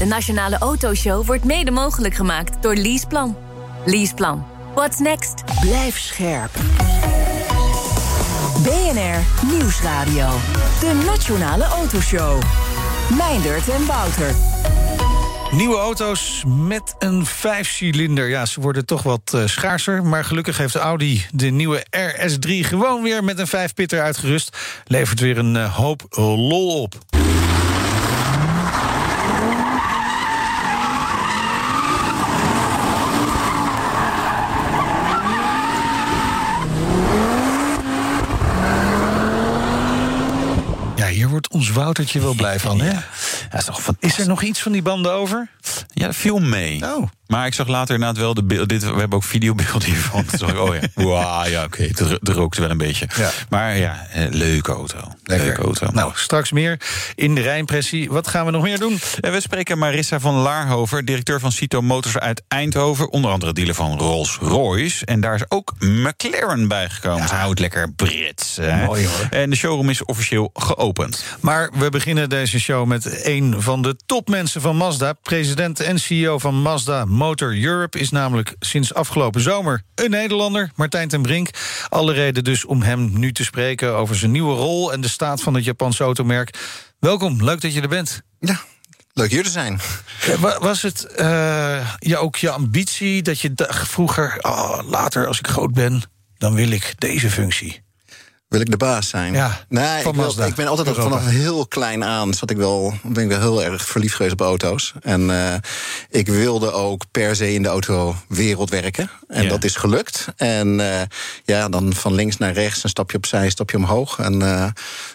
De Nationale Autoshow wordt mede mogelijk gemaakt door Leaseplan. Leaseplan. What's next? Blijf scherp. BNR Nieuwsradio. De Nationale Autoshow. Meindert en Wouter. Nieuwe auto's met een vijfcilinder. Ja, ze worden toch wat uh, schaarser. Maar gelukkig heeft Audi de nieuwe RS3 gewoon weer met een vijfpitter uitgerust. Levert weer een uh, hoop lol op. hier wordt ons Woutertje wel blij van, hè? Ja, is, toch is er nog iets van die banden over? Ja, viel mee. Oh. Maar ik zag later inderdaad wel de beeld. Dit, we hebben ook videobeelden hiervan. Toen zag ik, oh ja, wow, ja oké, okay, het rookt wel een beetje. Ja. Maar ja, eh, leuke auto. Lekker. Leuke auto. Nou, straks meer in de Rijnpressie. Wat gaan we nog meer doen? En we spreken Marissa van Laarhover, directeur van Cito Motors uit Eindhoven. Onder andere dealer van Rolls-Royce. En daar is ook McLaren bijgekomen. Ja. Ze houdt lekker Brits. Hè? Mooi hoor. En de showroom is officieel geopend. Maar we beginnen deze show met een van de topmensen van Mazda. President en CEO van Mazda Motor Europe is namelijk sinds afgelopen zomer een Nederlander, Martijn ten Brink. Alle reden dus om hem nu te spreken over zijn nieuwe rol en de staat van het Japanse automerk. Welkom, leuk dat je er bent. Ja, leuk hier te zijn. Was het uh, ja, ook je ambitie dat je dacht vroeger, oh, later als ik groot ben, dan wil ik deze functie? Wil ik de baas zijn? Ja, nee, ik, wil, ik, ben altijd al vanaf heel klein aan zat ik wel, ben ik wel heel erg verliefd geweest op auto's. En uh, ik wilde ook per se in de autowereld werken. En Ja. dat is gelukt. En uh, ja, dan van links naar rechts, een stapje opzij, een stapje omhoog. En uh,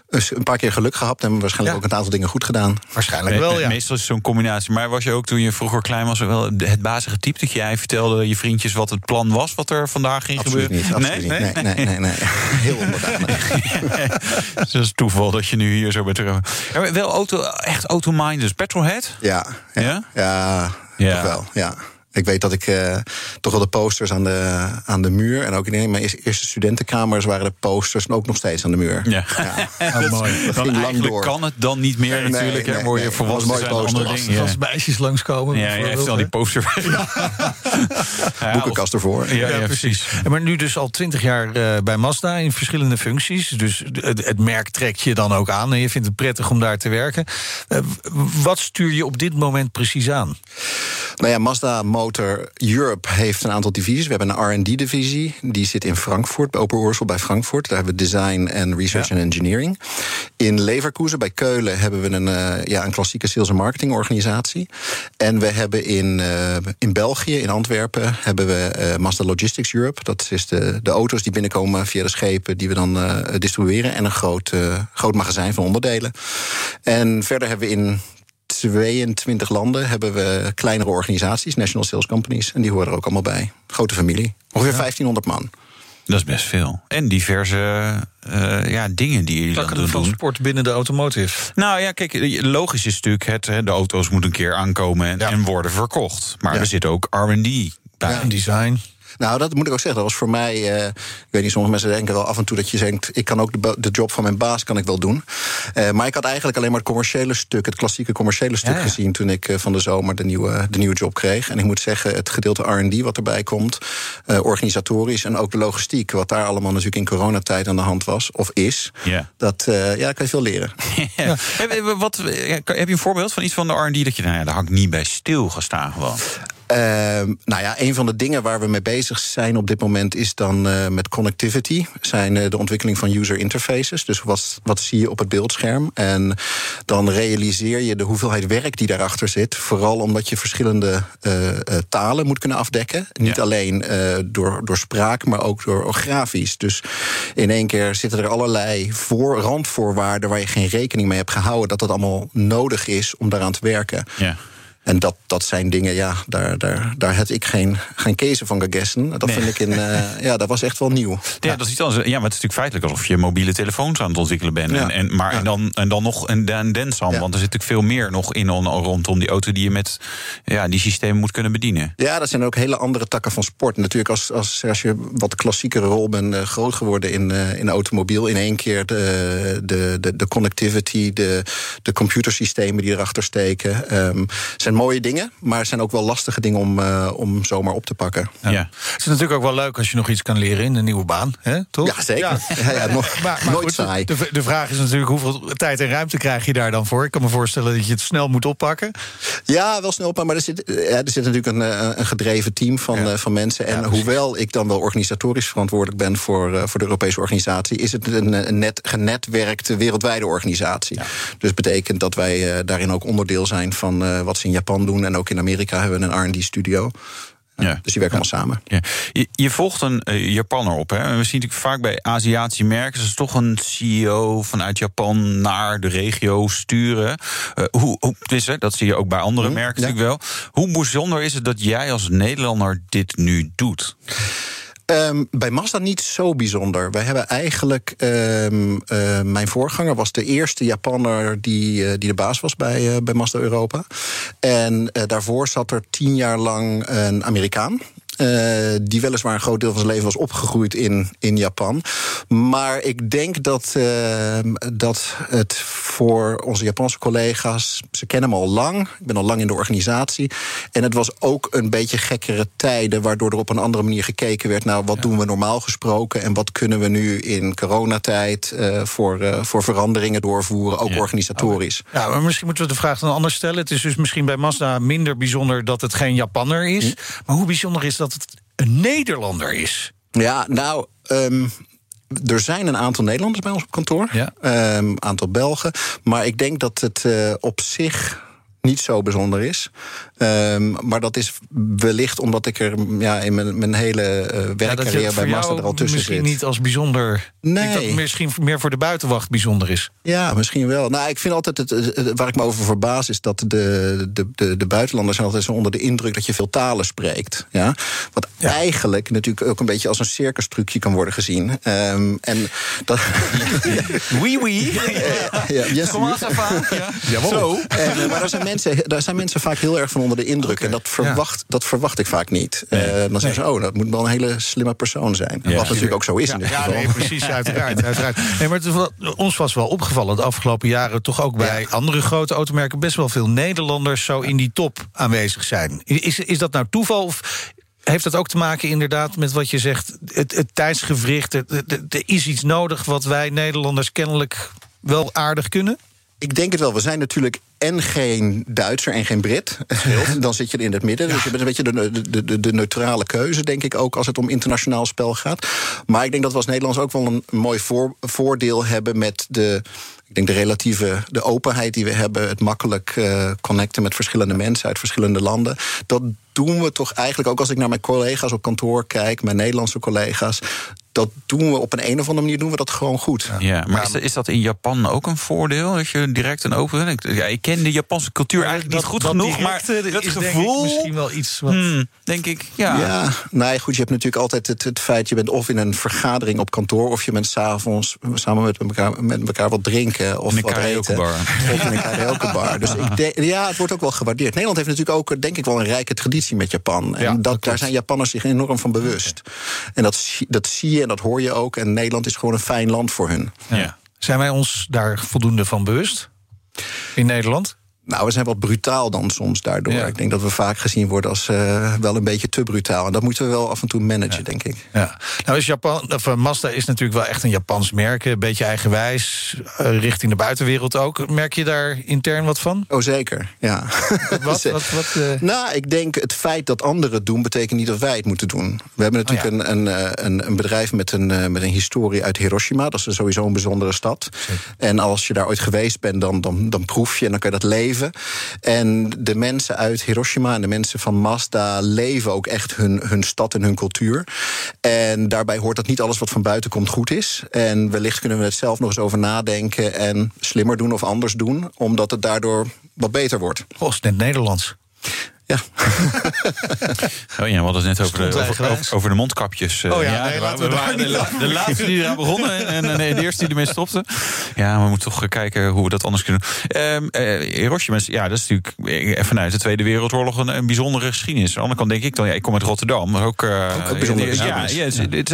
dus een paar keer geluk gehad en waarschijnlijk ook een aantal dingen goed gedaan. Waarschijnlijk wel, ja. Meestal is het zo'n combinatie. Maar was je ook toen je vroeger klein was wel het bazige type dat jij vertelde je vriendjes wat het plan was wat er vandaag ging Absoluut gebeuren? niet. Absoluut nee? niet. Nee, nee, nee, nee. Heel onderdanig. Dat is toeval dat je nu hier zo bent. Wel auto, echt auto-minded, petrolhead? Ja, ja, Ja? ja, Ja. wel. Ja. Ik weet dat ik uh, toch wel de posters aan de, aan de muur. En ook in mijn eerste, studentenkamers waren de posters ook nog steeds aan de muur. Ja. Ja. Oh, mooi. Dat Dan ging lang eigenlijk door. kan het dan niet meer Nee, natuurlijk. nee, word je nee. volwassen mooie andere poster. dingen. Als Ja. meisjes langskomen. Ja, je heeft bijvoorbeeld, al die hè? poster. Ja, Boekenkast ervoor. Ja, Ja, ja, precies. Maar nu dus al twintig jaar eh, bij Mazda in verschillende functies. Dus het, het merk trekt je dan ook aan en je vindt het prettig om daar te werken. Eh, wat stuur je op dit moment precies aan? Nou ja, Mazda Motor Europe heeft een aantal divisies. We hebben een R&D-divisie. Die zit in Frankfurt, bij Open Oorsel bij Frankfurt. Daar hebben we design en research Ja. en engineering. In Leverkusen, bij Keulen, hebben we een, eh, ja, een klassieke sales- en marketingorganisatie. En we hebben in, eh, in België, in Antwerpen, hebben we eh, Mazda Logistics Europe. Dat is de, de auto's die binnenkomen via de schepen die we dan distribueren. En een groot, groot magazijn van onderdelen. En verder hebben we in 22 landen hebben we kleinere organisaties, national sales companies. En die horen er ook allemaal bij. Grote familie. Ongeveer 1500 man. Dat is best veel. En diverse eh, ja, dingen die jullie dan doen. van sport binnen de automotive. Nou ja, kijk, logisch is natuurlijk het, hè, de auto's moeten een keer aankomen en, Ja. en worden verkocht. Maar Ja. er zit ook R&D bij. Ja. En design. Nou, dat moet ik ook zeggen. Dat was voor mij. eh, ik weet niet, sommige mensen denken wel af en toe dat je denkt. Ik kan ook de, de job van mijn baas kan ik wel doen. Eh, maar ik had eigenlijk alleen maar het commerciële stuk, het klassieke commerciële stuk Ja, ja. gezien toen ik eh, van de zomer de nieuwe, de nieuwe job kreeg. En ik moet zeggen, het gedeelte RD wat erbij komt, organisatorisch en ook de logistiek, wat daar allemaal natuurlijk in coronatijd aan de hand was, of is, Ja. dat ja, daar kan je veel leren. Ja. Heb, wat, heb je een voorbeeld van iets van de R&D dat je, nou ja, daar ik niet bij stilgestaan gewoon? Ehm, nou ja, een van de dingen waar we mee bezig zijn op dit moment is dan uh, met connectivity. Zijn uh, de ontwikkeling van user interfaces. Dus wat, wat zie je op het beeldscherm? En dan realiseer je de hoeveelheid werk die daarachter zit. Vooral omdat je verschillende uh, talen moet kunnen afdekken. Niet ja. alleen door, door spraak, maar ook door grafisch. Dus in één keer zitten er allerlei voor, randvoorwaarden waar je geen rekening mee hebt gehouden. Dat dat allemaal nodig is om daaraan te werken. Ja. En dat, dat zijn dingen, ja, daar, daar, daar heb ik geen, geen kezen van gegessen. Dat Nee. vind ik in, eh, ja, dat was echt wel nieuw. Ja, dat is iets anders. Ja, maar het is natuurlijk feitelijk alsof je mobiele telefoons aan het ontwikkelen bent. Ja. En, en, maar en, dan, en dan nog een dan densam. Want er zit natuurlijk veel meer nog in on- rondom die auto die je met ja, die systemen moet kunnen bedienen. Ja, dat zijn ook hele andere takken van sport. Natuurlijk, als, als, als je wat klassiekere rol bent eh, groot geworden in, eh, in automobiel, in één keer de, de, de, de connectivity, de, de computersystemen die erachter steken. ehm, zijn mooie dingen, maar het zijn ook wel lastige dingen om, eh, om zomaar op te pakken. Ja. Het is natuurlijk ook wel leuk als je nog iets kan leren in een nieuwe baan, hè? toch? Ja, zeker. Ja, ja, nog- nooit goed, saai. De, de vraag is natuurlijk hoeveel tijd en ruimte krijg je daar dan voor? Ik kan me voorstellen dat je het snel moet oppakken. Ja, wel snel op. Maar er zit, ja, er zit natuurlijk een, eh, een gedreven team van, Ja. eh, van mensen. En hoewel ik dan wel organisatorisch verantwoordelijk ben voor, eh, voor de Europese organisatie, is het een, een net, genetwerkte wereldwijde organisatie. Dus betekent dat wij eh, daarin ook onderdeel zijn van eh, wat ze in Japan doen. En ook in Amerika hebben we een RD-studio. Ja. Dus die werken allemaal samen. Ja. Je, je volgt een eh, Japanner op. Hè? We zien natuurlijk vaak bij Aziatische merken... ze toch een CEO vanuit Japan naar de regio sturen. Eh, hoe, hoe, tenminste, dat zie je ook bij andere Mhm, merken ja. natuurlijk wel. Hoe bijzonder is het dat jij als Nederlander dit nu doet? Ehm, bij Mazda niet zo bijzonder. Wij hebben eigenlijk. ehm, eh, mijn voorganger was de eerste Japanner die, eh, die de baas was bij, eh, bij Mazda Europa. En eh, daarvoor zat er tien jaar lang een Amerikaan. Eh, die weliswaar een groot deel van zijn leven was opgegroeid in, in Japan. Maar ik denk dat, ehm, dat het voor onze Japanse collega's. Ze kennen hem al lang. Ik ben al lang in de organisatie. En het was ook een beetje gekkere tijden. Waardoor er op een andere manier gekeken werd. naar wat doen we normaal gesproken. En wat kunnen we nu in coronatijd. eh, voor, eh, voor veranderingen doorvoeren. Ook Ja. organisatorisch. Ja, maar misschien moeten we de vraag dan anders stellen. Het is dus misschien bij Mazda minder bijzonder dat het geen Japanner is. Maar hoe bijzonder is dat het een Nederlander is? Ja, nou. ehm, er zijn een aantal Nederlanders bij ons op kantoor. Ja. Een aantal Belgen. Maar ik denk dat het eh, op zich niet zo bijzonder is. Ehm, maar dat is wellicht omdat ik er ja, in mijn, mijn hele Ja, je werkcarrière bij Mazda er al tussen misschien zit. niet als bijzonder. Nee. Dat misschien meer voor de buitenwacht bijzonder is. Ja, misschien wel. Nou, ik vind altijd het, waar ik me over verbaas is dat de, de, de, de buitenlanders zijn altijd zo onder de indruk dat je veel talen spreekt. Ja? Wat eigenlijk natuurlijk ook een beetje als een circustrucje kan worden gezien. Ehm, en dat. Oui, oui. ja, yes, Ja. Zo. En, eh, maar zijn, mensen, daar zijn mensen vaak heel erg van onder de indruk. En dat verwacht, dat verwacht ik vaak niet. Eh, dan zeggen ze, oh, dat moet wel een hele slimme persoon zijn. Ja. Wat natuurlijk ook zo is in dit Ja, geval. nee, precies, uiteraard. uiteraard. Nee, maar het ons was wel opgevallen de afgelopen jaren... toch ook bij andere grote automerken... best wel veel Nederlanders zo in die top aanwezig zijn. Is, is dat nou toeval of heeft dat ook te maken inderdaad met wat je zegt... het, het het- er is iets nodig... wat wij Nederlanders kennelijk wel aardig kunnen? Ik denk het wel. We zijn natuurlijk en geen Duitser en geen Brit. Dan zit je in het midden. Dus je bent een beetje de, de, de, de neutrale keuze, denk ik ook, als het om internationaal spel gaat. Maar ik denk dat we als Nederlands ook wel een mooi voor, voordeel hebben met de. Ik denk de relatieve de openheid die we hebben, het makkelijk eh, connecten met verschillende mensen uit verschillende landen. Dat doen we toch eigenlijk ook als ik naar mijn collega's op kantoor kijk, mijn Nederlandse collega's. Dat doen we op een, een of andere manier doen we dat gewoon goed. Ja, maar is dat, is dat in Japan ook een voordeel? Dat je direct een open. Ik, ja, ik ken de Japanse cultuur eigenlijk niet goed dat genoeg, maar dat ik gevoel. misschien wel iets wat... Hmm, denk ik, ja. Ja, nee, goed. Je hebt natuurlijk altijd het, het feit... je bent of in een vergadering op kantoor... of je bent s'avonds samen met elkaar, met elkaar wat drinken of In een wat eten. Of in een karaokebar. Dus ik denk, ja, het wordt ook wel gewaardeerd. Nederland heeft natuurlijk ook, denk ik wel, een rijke traditie met Japan. En Ja, dat daar zijn Japanners zich enorm van bewust. En dat, dat zie je en dat hoor je ook. En Nederland is gewoon een fijn land voor hun. Ja. Zijn wij ons daar voldoende van bewust? In Nederland? Nou, we zijn wat brutaal dan soms daardoor. Ik denk dat we vaak gezien worden als uh, wel een beetje te brutaal. En dat moeten we wel af en toe managen, denk ik. Ja. Nou is Japan, of uh, Mazda is natuurlijk wel echt een Japans merk. Een beetje eigenwijs, uh, richting de buitenwereld ook. Merk je daar intern wat van? Oh, zeker, ja. Wat? wat, wat Nou, ik denk het feit dat anderen het doen... betekent niet dat wij het moeten doen. We hebben natuurlijk oh, ja. een, een, een, bedrijf met een, met een historie uit Hiroshima. Dat is sowieso een bijzondere stad. Zeker. En als je daar ooit geweest bent, dan, dan, dan proef je en dan kan je dat leven. En de mensen uit Hiroshima en de mensen van Mazda leven ook echt hun, hun stad en hun cultuur. En daarbij hoort dat niet alles wat van buiten komt goed is. En wellicht kunnen we het zelf nog eens over nadenken en slimmer doen of anders doen, omdat het daardoor wat beter wordt. Is net Nederlands. Ja. oh ja, we hadden het net over de, over, over, de mondkapjes. Oh ja, nee, we, we waren de, de, laatste die eraan begonnen en, en de eerste die ermee stopte. Ja, we moeten toch kijken hoe we dat anders kunnen doen. Um, uh, Hiroshima, ja, dat is natuurlijk vanuit de Tweede Wereldoorlog een, een bijzondere geschiedenis. Aan de andere kant denk ik dan, ja, ik kom uit Rotterdam, maar ook... Uh, ook een bijzondere ja, ja,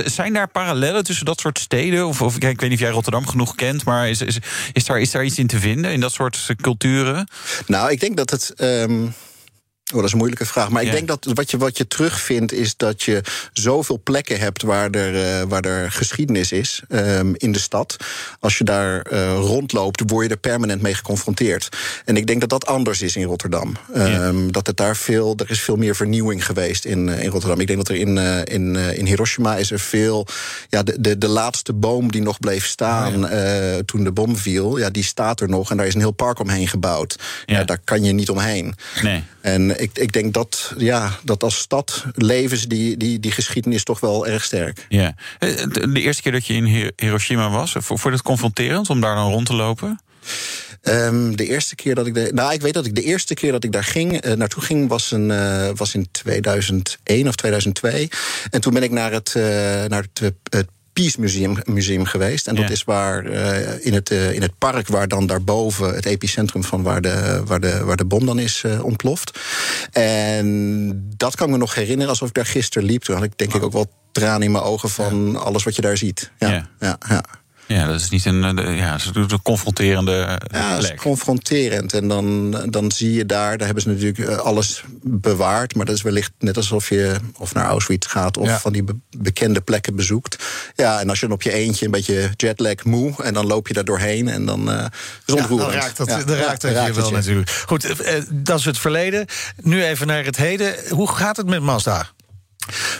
Zijn daar parallellen tussen dat soort steden? Of, of ik weet niet of jij Rotterdam genoeg kent, maar is, is, is, daar, is daar iets in te vinden in dat soort culturen? Nou, ik denk dat het... Um Oh, dat is een moeilijke vraag. Maar ik denk dat wat je, wat je terugvindt is dat je zoveel plekken hebt waar er, uh, waar er geschiedenis is um, in de stad. Als je daar uh, rondloopt, word je er permanent mee geconfronteerd. En ik denk dat dat anders is in Rotterdam. Um, dat het daar veel, er is veel meer vernieuwing geweest in, uh, in Rotterdam. Ik denk dat er in, in, in Hiroshima is er veel. Ja, de, de, de laatste boom die nog bleef staan oh, ja. toen de bom viel, ja, die staat er nog. En daar is een heel park omheen gebouwd. Ja. ja daar kan je niet omheen. Nee. En ik, ik denk dat, ja, dat als stad leven ze die, die, die geschiedenis toch wel erg sterk. Ja. De eerste keer dat je in Hiroshima was, vond je het confronterend om daar dan rond te lopen? Um, de eerste keer dat ik. De, nou, ik weet dat ik de eerste keer dat ik daar ging, uh, naartoe ging, was, een, uh, was in 2001 of 2002. En toen ben ik naar het, uh, naar het, het Peace Museum, museum geweest. En dat is waar uh, in, het, uh, in het park waar dan daarboven het epicentrum van waar de, waar de, waar de bom dan is uh, ontploft. En dat kan ik me nog herinneren alsof ik daar gisteren liep. Toen had ik denk ik ook wel tranen in mijn ogen van alles wat je daar ziet. Ja, ja. ja, ja. Ja, dat is niet een, ja, een confronterende ja, plek. is confronterend. En dan, dan zie je daar, daar hebben ze natuurlijk alles bewaard. Maar dat is wellicht net alsof je of naar Auschwitz gaat... of ja. van die be bekende plekken bezoekt. Ja, en als je dan op je eentje een beetje jetlag moe... en dan loop je daar doorheen en dan uh, is ja, dan raakt dat, ja, dan raakt dat je wel je. natuurlijk. Goed, uh, dat is het verleden. Nu even naar het heden. Hoe gaat het met Mazda?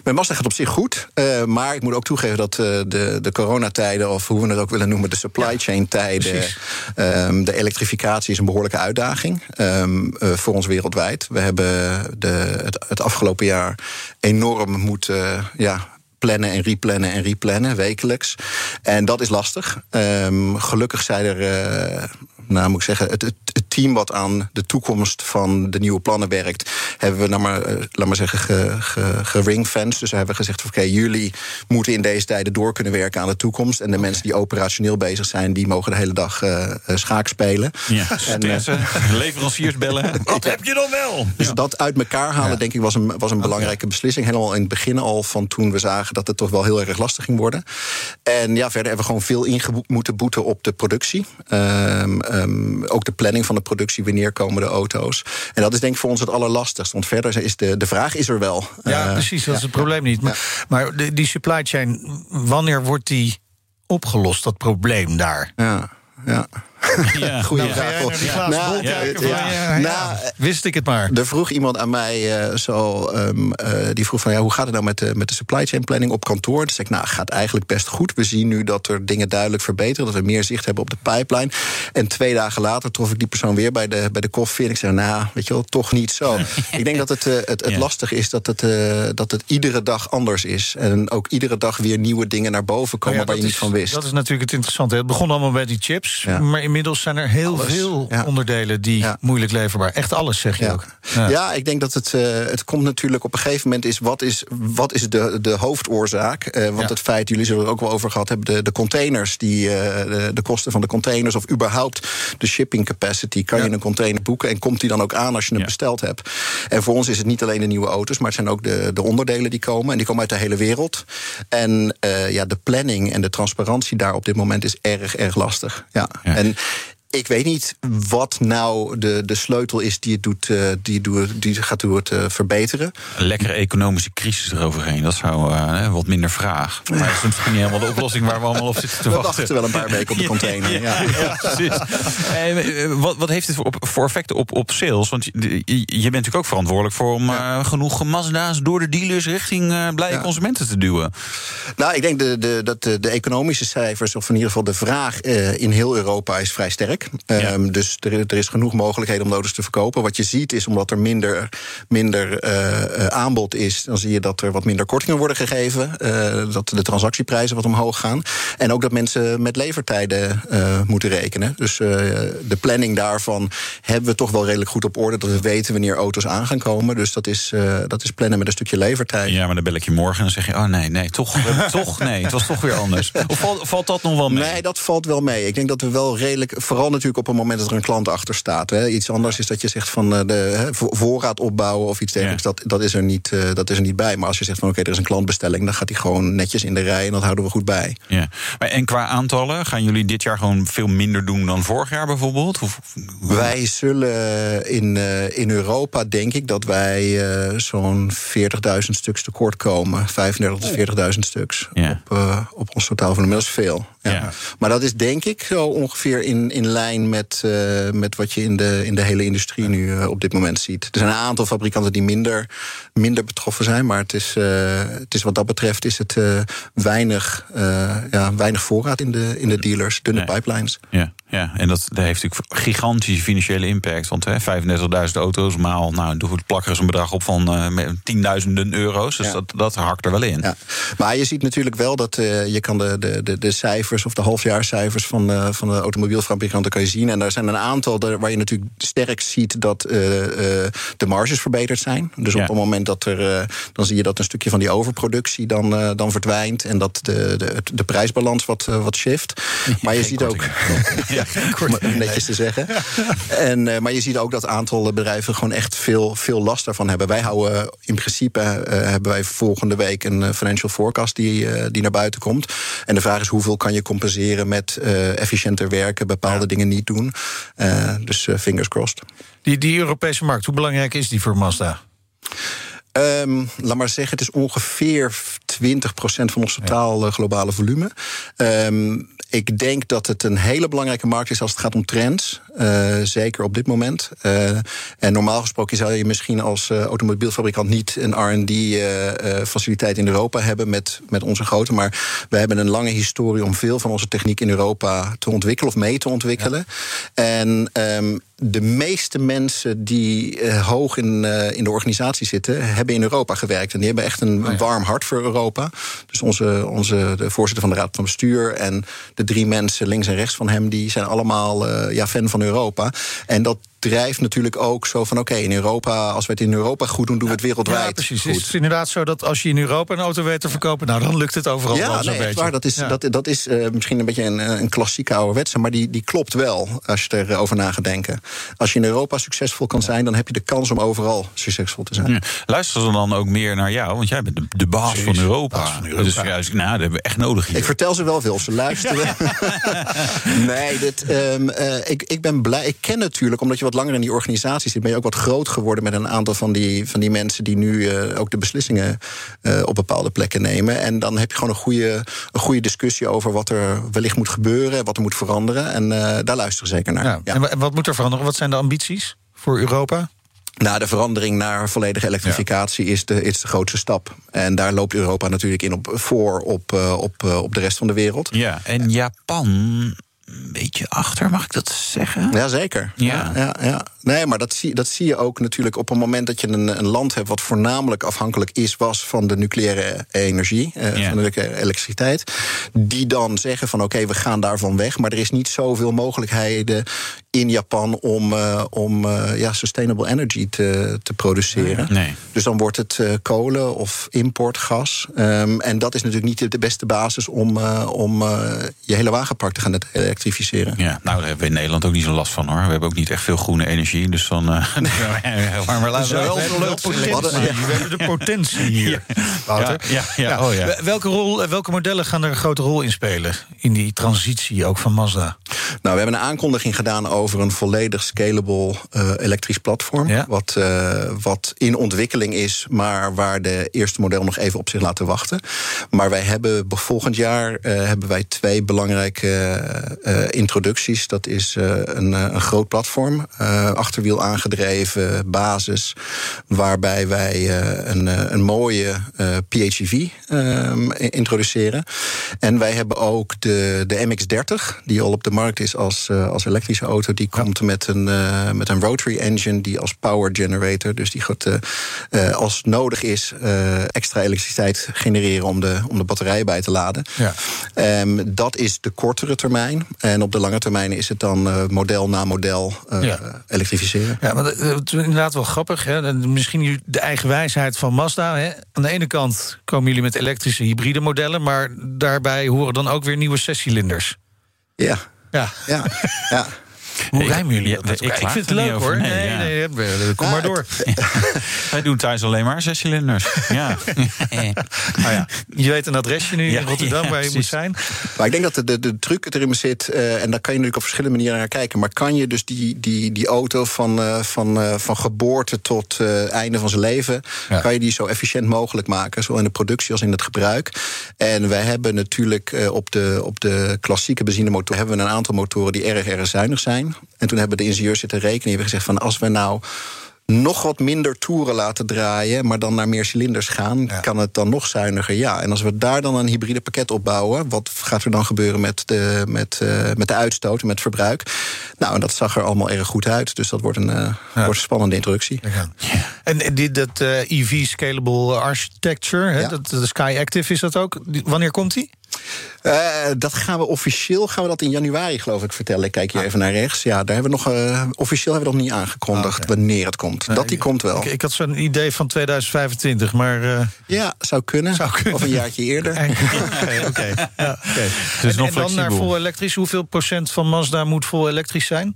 Mijn Mazda gaat op zich goed. Uh, maar ik moet ook toegeven dat uh, de, de coronatijden, of hoe we het ook willen noemen, de supply chain tijden, um, de elektrificatie is een behoorlijke uitdaging um, uh, voor ons wereldwijd. We hebben de, het, het afgelopen jaar enorm moeten ja, plannen en replannen en replannen, wekelijks. En dat is lastig. Um, gelukkig zijn er, uh, nou moet ik zeggen, het, het, het, team wat aan de toekomst van de nieuwe plannen werkt, hebben we, nou maar, uh, laat maar zeggen. Ge, ge dus hebben we gezegd: oké, okay, jullie moeten in deze tijden door kunnen werken aan de toekomst. En de okay. mensen die operationeel bezig zijn, die mogen de hele dag uh, schaak spelen. Ja, en, leveranciers bellen. Wat heb je dan wel? Dus ja. dat uit elkaar halen, ja. denk ik, was een, was een okay. belangrijke beslissing. Helemaal in het begin al van toen we zagen dat het toch wel heel erg lastig ging worden. En ja, verder hebben we gewoon veel in moeten boeten op de productie. Um, um, ook de planning van de productie, wanneer komen de auto's. En dat is denk ik voor ons het allerlastigst. Want verder is de, de vraag is er wel. Ja, uh, precies, dat ja. is het probleem niet. Maar, maar de, die supply chain, wanneer wordt die opgelost, dat probleem daar? Ja, ja. Ja, Goeie nou, vraag. Nou, ja, ja, nou, Wist ik het maar. Er vroeg iemand aan mij uh, zo, um, uh, die vroeg van ja, hoe gaat het nou met de, met de supply chain planning op kantoor? Dus ik, nou, gaat eigenlijk best goed. We zien nu dat er dingen duidelijk verbeteren, dat we meer zicht hebben op de pipeline. En twee dagen later trof ik die persoon weer bij de, bij de koffie. En ik zei, nou, weet je wel, toch niet zo. ik denk dat het, uh, het, het lastig is dat het, dat het iedere dag anders is. En ook iedere dag weer nieuwe dingen naar boven komen oh ja, waar je is, niet van wist. Dat is natuurlijk het interessante. Het begon allemaal bij die chips, maar inmiddels zijn er heel alles. veel ja. onderdelen die ja. moeilijk leverbaar. Echt alles, zeg je ja. ook. Ja. ik denk dat het, uh, het komt natuurlijk op een gegeven moment is wat is, wat is de, de hoofdoorzaak? Uh, want het feit, jullie zullen er ook wel over gehad hebben, de, de containers, die, uh, de, de, kosten van de containers of überhaupt de shipping capacity. Kan je een container boeken en komt die dan ook aan als je hem besteld hebt? En voor ons is het niet alleen de nieuwe auto's, maar het zijn ook de, de onderdelen die komen. En die komen uit de hele wereld. En ja, de planning en de transparantie daar op dit moment is erg, erg lastig. Ja. En Ik weet niet wat nou de, de sleutel is die het, doet, uh, die, doet, die gaat doen het uh, verbeteren. Een lekkere economische crisis eroverheen, dat zou uh, wat minder vraag. Maar dat is misschien niet helemaal de oplossing waar we allemaal op zitten te we wachten. We wachten wel een paar weken op de container. ja, ja, ja, precies. wat, wat heeft het voor, voor effecten op, op sales? Want je, je bent natuurlijk ook verantwoordelijk voor om genoeg Mazda's door de dealers richting blije consumenten te duwen. Nou, ik denk de, de, dat de, de, economische cijfers, of in ieder geval de vraag in heel Europa, is vrij sterk. Ja. Um, dus er, er, is genoeg mogelijkheden om auto's te verkopen. Wat je ziet is, omdat er minder, minder uh, aanbod is, dan zie je dat er wat minder kortingen worden gegeven. Uh, dat de transactieprijzen wat omhoog gaan. En ook dat mensen met levertijden moeten rekenen. Dus de planning daarvan hebben we toch wel redelijk goed op orde. Dat we weten wanneer auto's aan gaan komen. Dus dat is, dat is plannen met een stukje levertijd. Ja, maar dan bel ik je morgen en dan zeg je: Oh nee, nee, toch, toch, nee, het was toch weer anders. Of valt, valt dat nog wel mee? Nee, dat valt wel mee. Ik denk dat we wel redelijk, vooral natuurlijk op het moment dat er een klant achter staat. Hè. Iets anders is dat je zegt van de hè, voorraad opbouwen of iets dergelijks. Ja. Dat, dat, is er niet, uh, dat is er niet bij. Maar als je zegt van oké, okay, er is een klantbestelling, dan gaat die gewoon netjes in de rij en dat houden we goed bij. Ja. Maar en qua aantallen, gaan jullie dit jaar gewoon veel minder doen dan vorig jaar bijvoorbeeld? Of? Wij zullen in, uh, in Europa, denk ik, dat wij zo'n 40.000 stuks tekort komen. 35.000 tot 40.000 stuks ja. op, op ons totaal. Dat is veel. Ja. Ja. Maar dat is denk ik zo ongeveer in, in lijn met, uh, met wat je in de, in de hele industrie nu uh, op dit moment ziet. Er zijn een aantal fabrikanten die minder, minder betroffen zijn. Maar het is, uh, het is wat dat betreft is het weinig, ja, weinig voorraad in de, in de dealers, dunne Nee. pipelines. Ja, ja, en dat, dat heeft natuurlijk gigantische financiële impact. Want hè, 35.000 auto's maal, nou, doe het plakken er een bedrag op van eh, met tienduizenden euro's. Dus Ja. dat, dat hakt er wel in. Ja. Maar je ziet natuurlijk wel dat je kan de, de, de, de cijfers of de halfjaarcijfers van, van de automobielfabrikanten kan je zien. En er zijn een aantal waar je natuurlijk sterk ziet dat uh, de marges verbeterd zijn. Dus Ja. op het moment dat er, dan zie je dat een stukje van die overproductie dan, dan verdwijnt. En dat de, de, de prijsbalans wat, wat shift. Maar je Geen ziet ook. korting. om netjes te zeggen. En, maar je ziet ook dat aantal bedrijven gewoon echt veel, veel last daarvan hebben. Wij houden in principe hebben wij volgende week een financial forecast die, die naar buiten komt. En de vraag is hoeveel kan je compenseren met efficiënter werken, bepaalde ja. dingen niet doen. Uh, dus uh, fingers crossed. Die, die Europese markt, hoe belangrijk is die voor Mazda? Um, laat maar zeggen, het is ongeveer 20% van ons totaal ja. globale volume. Um, ik denk dat het een hele belangrijke markt is als het gaat om trends. Uh, zeker op dit moment. Uh, en normaal gesproken zou je misschien als uh, automobielfabrikant niet een RD-faciliteit in Europa hebben met, met onze grootte. Maar we hebben een lange historie om veel van onze techniek in Europa te ontwikkelen of mee te ontwikkelen. Ja. En um, de meeste mensen die uh, hoog in, uh, in de organisatie zitten, hebben in Europa gewerkt. En die hebben echt een, Oh warm hart voor Europa. Dus onze, onze de voorzitter van de Raad van Bestuur en de drie mensen links en rechts van hem, die zijn allemaal uh, ja, fan van Europa. En dat drijft natuurlijk ook zo van: oké, okay, in Europa, als we het in Europa goed doen, doen we het wereldwijd. Ja, precies. Goed. Is het inderdaad zo dat als je in Europa een auto weet te verkopen, nou dan lukt het overal ja, wel zo'n nee, beetje. Waar, dat is, ja. dat, dat is uh, misschien een beetje een, een klassieke ouderwetse, maar die, die klopt wel als je erover na gaat denken. Als je in Europa succesvol kan zijn, dan heb je de kans om overal succesvol te zijn. Ja. Luisteren ze dan ook meer naar jou? Want jij bent de, de baas, van Europa. baas van Europa. Dus juist, nou, dat hebben we echt nodig hier. Ik vertel ze wel veel, ze luisteren. nee, dit, um, uh, ik, ik ben blij. Ik ken natuurlijk, omdat je wat langer in die organisatie zit, ben je ook wat groot geworden met een aantal van die, van die mensen die nu uh, ook de beslissingen uh, op bepaalde plekken nemen. En dan heb je gewoon een goede, een goede discussie over wat er wellicht moet gebeuren, wat er moet veranderen. En uh, daar luisteren ze zeker naar. Ja. Ja. En wat moet er veranderen? Wat zijn de ambities voor Europa? Nou, de verandering naar volledige elektrificatie ja. is, de, is de grootste stap. En daar loopt Europa natuurlijk in op, voor op, op, op de rest van de wereld. Ja, en Japan een beetje achter, mag ik dat zeggen? Jazeker. Ja. Ja, ja. Nee, maar dat zie, dat zie je ook natuurlijk op het moment dat je een, een land hebt... wat voornamelijk afhankelijk is, was van de nucleaire energie... Ja. van de nucleaire elektriciteit. Die dan zeggen van oké, okay, we gaan daarvan weg. Maar er is niet zoveel mogelijkheden in Japan om, uh, om uh, ja, sustainable energy te, te produceren. Nee. Dus dan wordt het uh, kolen of importgas. Um, en dat is natuurlijk niet de beste basis om, om je hele wagenpark te gaan elektrificeren. Ja, nou, daar hebben we in Nederland ook niet zo last van hoor. We hebben ook niet echt veel groene energie. Dus dan. Uh, maar maar laten we wel We hebben de potentie hier. Wouter. Ja, ja, ja. Oh, ja. Welke, rol, welke modellen gaan er een grote rol in spelen? In die transitie ook van Mazda? Nou, we hebben een aankondiging gedaan over een volledig scalable uh, elektrisch platform. Ja. Wat, uh, wat in ontwikkeling is, maar waar de eerste model nog even op zich laten wachten. Maar wij hebben volgend jaar uh, hebben wij twee belangrijke introducties. Dat is een, een, groot platform, achterwiel aangedreven, basis. Waarbij wij een, een mooie PHEV introduceren. En wij hebben ook de, de MX-30, die al op de markt is als, als elektrische auto. Die komt ja. met, een, met een rotary engine, die als power generator. Dus die gaat, als nodig is, extra elektriciteit genereren om de, om de batterij bij te laden. Ja. Um, dat is de kortere termijn. En op de lange termijn is het dan model na model ja. elektrificeren. Ja, maar het is inderdaad wel grappig. Hè? Misschien de eigen wijsheid van Mazda. Hè? Aan de ene kant komen jullie met elektrische hybride modellen, maar daarbij horen dan ook weer nieuwe zescilinders. Ja. Ja. Ja. ja. Hoe rijmen jullie? Ja, dat? ik vind het leuk hoor. Nee, Nee, ja. nee, nee, kom maar door. Wij doen thuis alleen maar zes cilinders. Ja. Nou ja, je weet een adresje nu Ja, in Rotterdam ja, waar je moet zijn. Maar ik denk dat de, de, de truc erin zit, uh, en daar kan je natuurlijk op verschillende manieren naar kijken. Maar kan je dus die, die, die auto van, uh, van, uh, van geboorte tot einde van zijn leven, Ja. kan je die zo efficiënt mogelijk maken, zowel in de productie als in het gebruik. En wij hebben natuurlijk op, de, op de klassieke benzinemotor hebben we een aantal motoren die erg, erg zuinig zijn. En toen hebben de ingenieurs zitten rekenen en hebben gezegd van als we nou nog wat minder toeren laten draaien, maar dan naar meer cilinders gaan, Ja. kan het dan nog zuiniger? Ja. En als we daar dan een hybride pakket opbouwen, wat gaat er dan gebeuren met de, met, uh, met de uitstoot en met verbruik? Nou, en dat zag er allemaal erg goed uit. Dus dat wordt een, uh, Ja. wordt een spannende introductie. En dit, dat uh, EV Scalable Architecture, hè, Ja. dat, de Sky Active is dat ook. Die- Wanneer komt die? Uh, dat gaan we officieel gaan we dat in januari, geloof ik, vertellen. Ik kijk hier even naar rechts. Ja, daar hebben we nog, uh, officieel hebben we nog niet aangekondigd Ah, wanneer het komt. dat die komt wel. Ik, ik had zo'n idee van 2025, maar. uh, Ja, zou kunnen. Zou kunnen. Of een jaartje eerder. Oké, oké. Ja. Dus En, nog en dan naar vol elektrisch. Hoeveel procent van Mazda moet vol elektrisch zijn?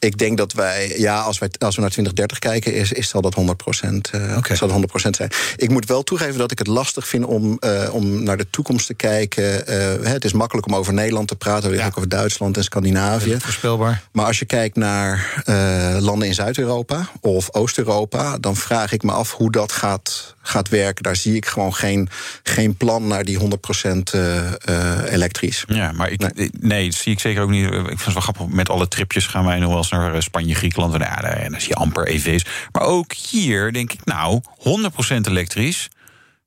Ik denk dat wij, ja, als, wij, als we naar 2030 kijken, is, is zal dat 100 procent uh, Oké. zal dat 100 zijn. Ik moet wel toegeven dat ik het lastig vind om, uh, om naar de toekomst te kijken. Uh, het is makkelijk om over Nederland te praten, we Ja. ook over Duitsland en Scandinavië. Voorspelbaar. Maar als je kijkt naar landen in Zuid-Europa of Oost-Europa, dan vraag ik me af hoe dat gaat, gaat werken. Daar zie ik gewoon geen, geen plan naar die 100% uh, uh, elektrisch. Ja, maar ik, Nee. nee. dat zie ik zeker ook niet. Ik vind het wel grappig. Met alle tripjes gaan wij nog wel eens naar eh, Spanje, Griekenland. En ja, daar- dan zie je amper EV's. Maar ook hier denk ik, nou, 100% elektrisch.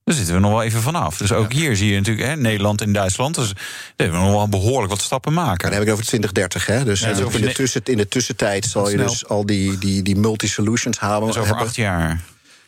Daar zitten we nog wel even vanaf. Dus ook hier zie je natuurlijk hè, Nederland en Duitsland. Dus daar hebben we nog wel behoorlijk wat stappen maken. Dan heb ik het over 2030, hè? Dus Ja, is in, de tussen, in de tussentijd zal je dus al die, die, die multi-solutions halen. Is over hebben. acht jaar.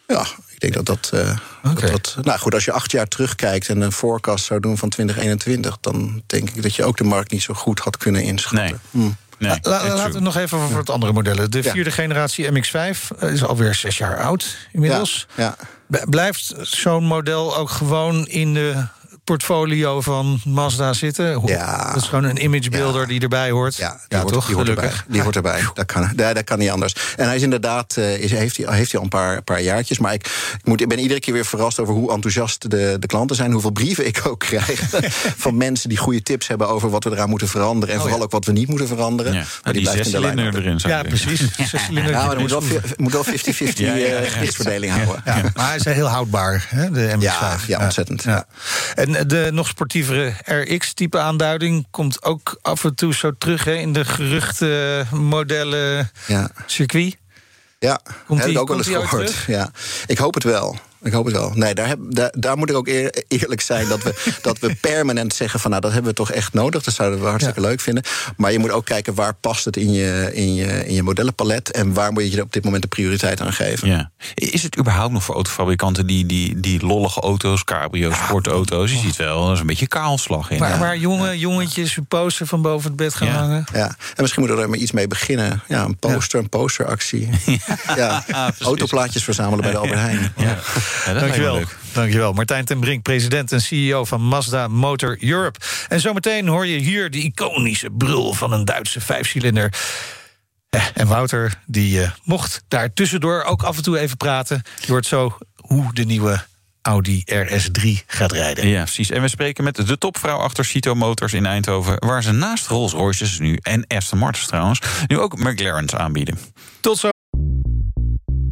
Ja, ik denk dat dat, eh, Oké. dat, dat- Nou goed, als je acht jaar terugkijkt en een forecast zou doen van 2021, dan denk ik dat je ook de markt niet zo goed had kunnen inschatten. Nee. Hm. Nee, La- laten we nog even over het andere modellen. De Ja. vierde generatie MX5 eh, is alweer zes jaar oud inmiddels. Ja. Blijft zo'n model ook gewoon in de portfolio van Mazda zitten? Ja. Dat is gewoon een imagebuilder Ja. die erbij hoort. Ja, die hoort, toch? Die hoort Gelukkig. erbij. Die hoort erbij. Dat kan, dat, dat kan niet anders. En hij is inderdaad, eh, is, heeft, hij, heeft hij al een paar, paar jaartjes. Maar ik, ik, moet, ik ben iedere keer weer verrast over hoe enthousiast de, de klanten zijn. Hoeveel brieven ik ook krijg van mensen die goede tips hebben over wat we eraan moeten veranderen. En vooral ook wat we niet moeten veranderen. Ja. Maar die blijft in de lijn. erin. Ja, precies. Ja, maar moet wel, vi- moet wel 50-50 Ja, ja, ja. eh, gewichtsverdeling houden. Ja, maar hij is heel houdbaar, hè, de MX-5. Ja, ja, ontzettend. Ja. En de nog sportievere RX-type aanduiding komt ook af en toe zo terug hè, in de geruchte modellen Ja. circuit. Ja, Komt heb ik ook wel eens gehoord. Ja. Ik hoop het wel. Ik hoop het wel. Nee, daar, heb, daar, daar moet ik ook eer- eerlijk zijn dat we, dat we permanent zeggen van nou, dat hebben we toch echt nodig. Dat zouden we hartstikke leuk vinden. Maar je moet ook kijken waar past het in je, in je, in je modellenpalet en waar moet je op dit moment de prioriteit aan geven. Ja. Is het überhaupt nog voor autofabrikanten die, die, die lollige auto's, cabrio, sportauto's? Je ziet wel, er is een beetje kaalslag in. Waar, waar jonge jongetjes een poster van boven het bed gaan Ja. hangen. Ja, en misschien moeten we er maar iets mee beginnen. Ja, een poster, een posteractie. Ja, autoplaatjes verzamelen bij de Albert Heijn. Ja. Ja, Dankjewel. Dankjewel. Martijn ten Brink, president en CEO van Mazda Motor Europe. En zometeen hoor je hier de iconische brul van een Duitse vijfcilinder. Ja, en Wouter, die uh, mocht daar tussendoor ook af en toe even praten. Je hoort zo hoe de nieuwe Audi RS3 gaat rijden. Ja, precies. En we spreken met de topvrouw achter Cito Motors in Eindhoven... waar ze naast Rolls-Royces nu, en Aston Martins trouwens... nu ook McLaren's aanbieden. Tot zo.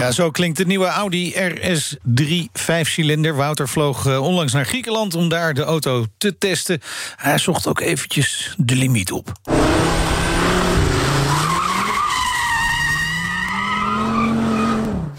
Ja, zo klinkt de nieuwe Audi RS3 vijfcilinder. Wouter vloog uh, onlangs naar Griekenland om daar de auto te testen. Hij zocht ook eventjes de limiet op.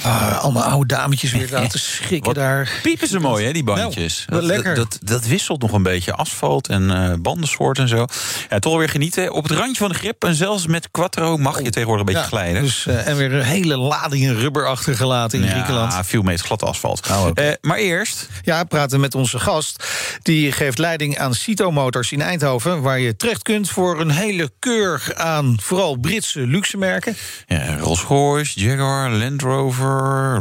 Uh, allemaal oude dametjes weer laten schrikken daar. Piepen ze mooi, hè, die bandjes. Nou, dat, lekker. Dat, dat, wisselt nog een beetje asfalt en uh, bandensoort en zo. Ja, toch weer genieten. Op het randje van de grip en zelfs met quattro mag je tegenwoordig een beetje ja, glijden. Dus, uh, en weer een hele lading rubber achtergelaten in ja, Griekenland. veel meter glad asfalt. Oh, okay. maar eerst... Ja, praten met onze gast. Die geeft leiding aan Cito Motors in Eindhoven... waar je terecht kunt voor een hele keur aan vooral Britse luxe merken. Ja, Rolls-Royce, Jaguar, Land Rover,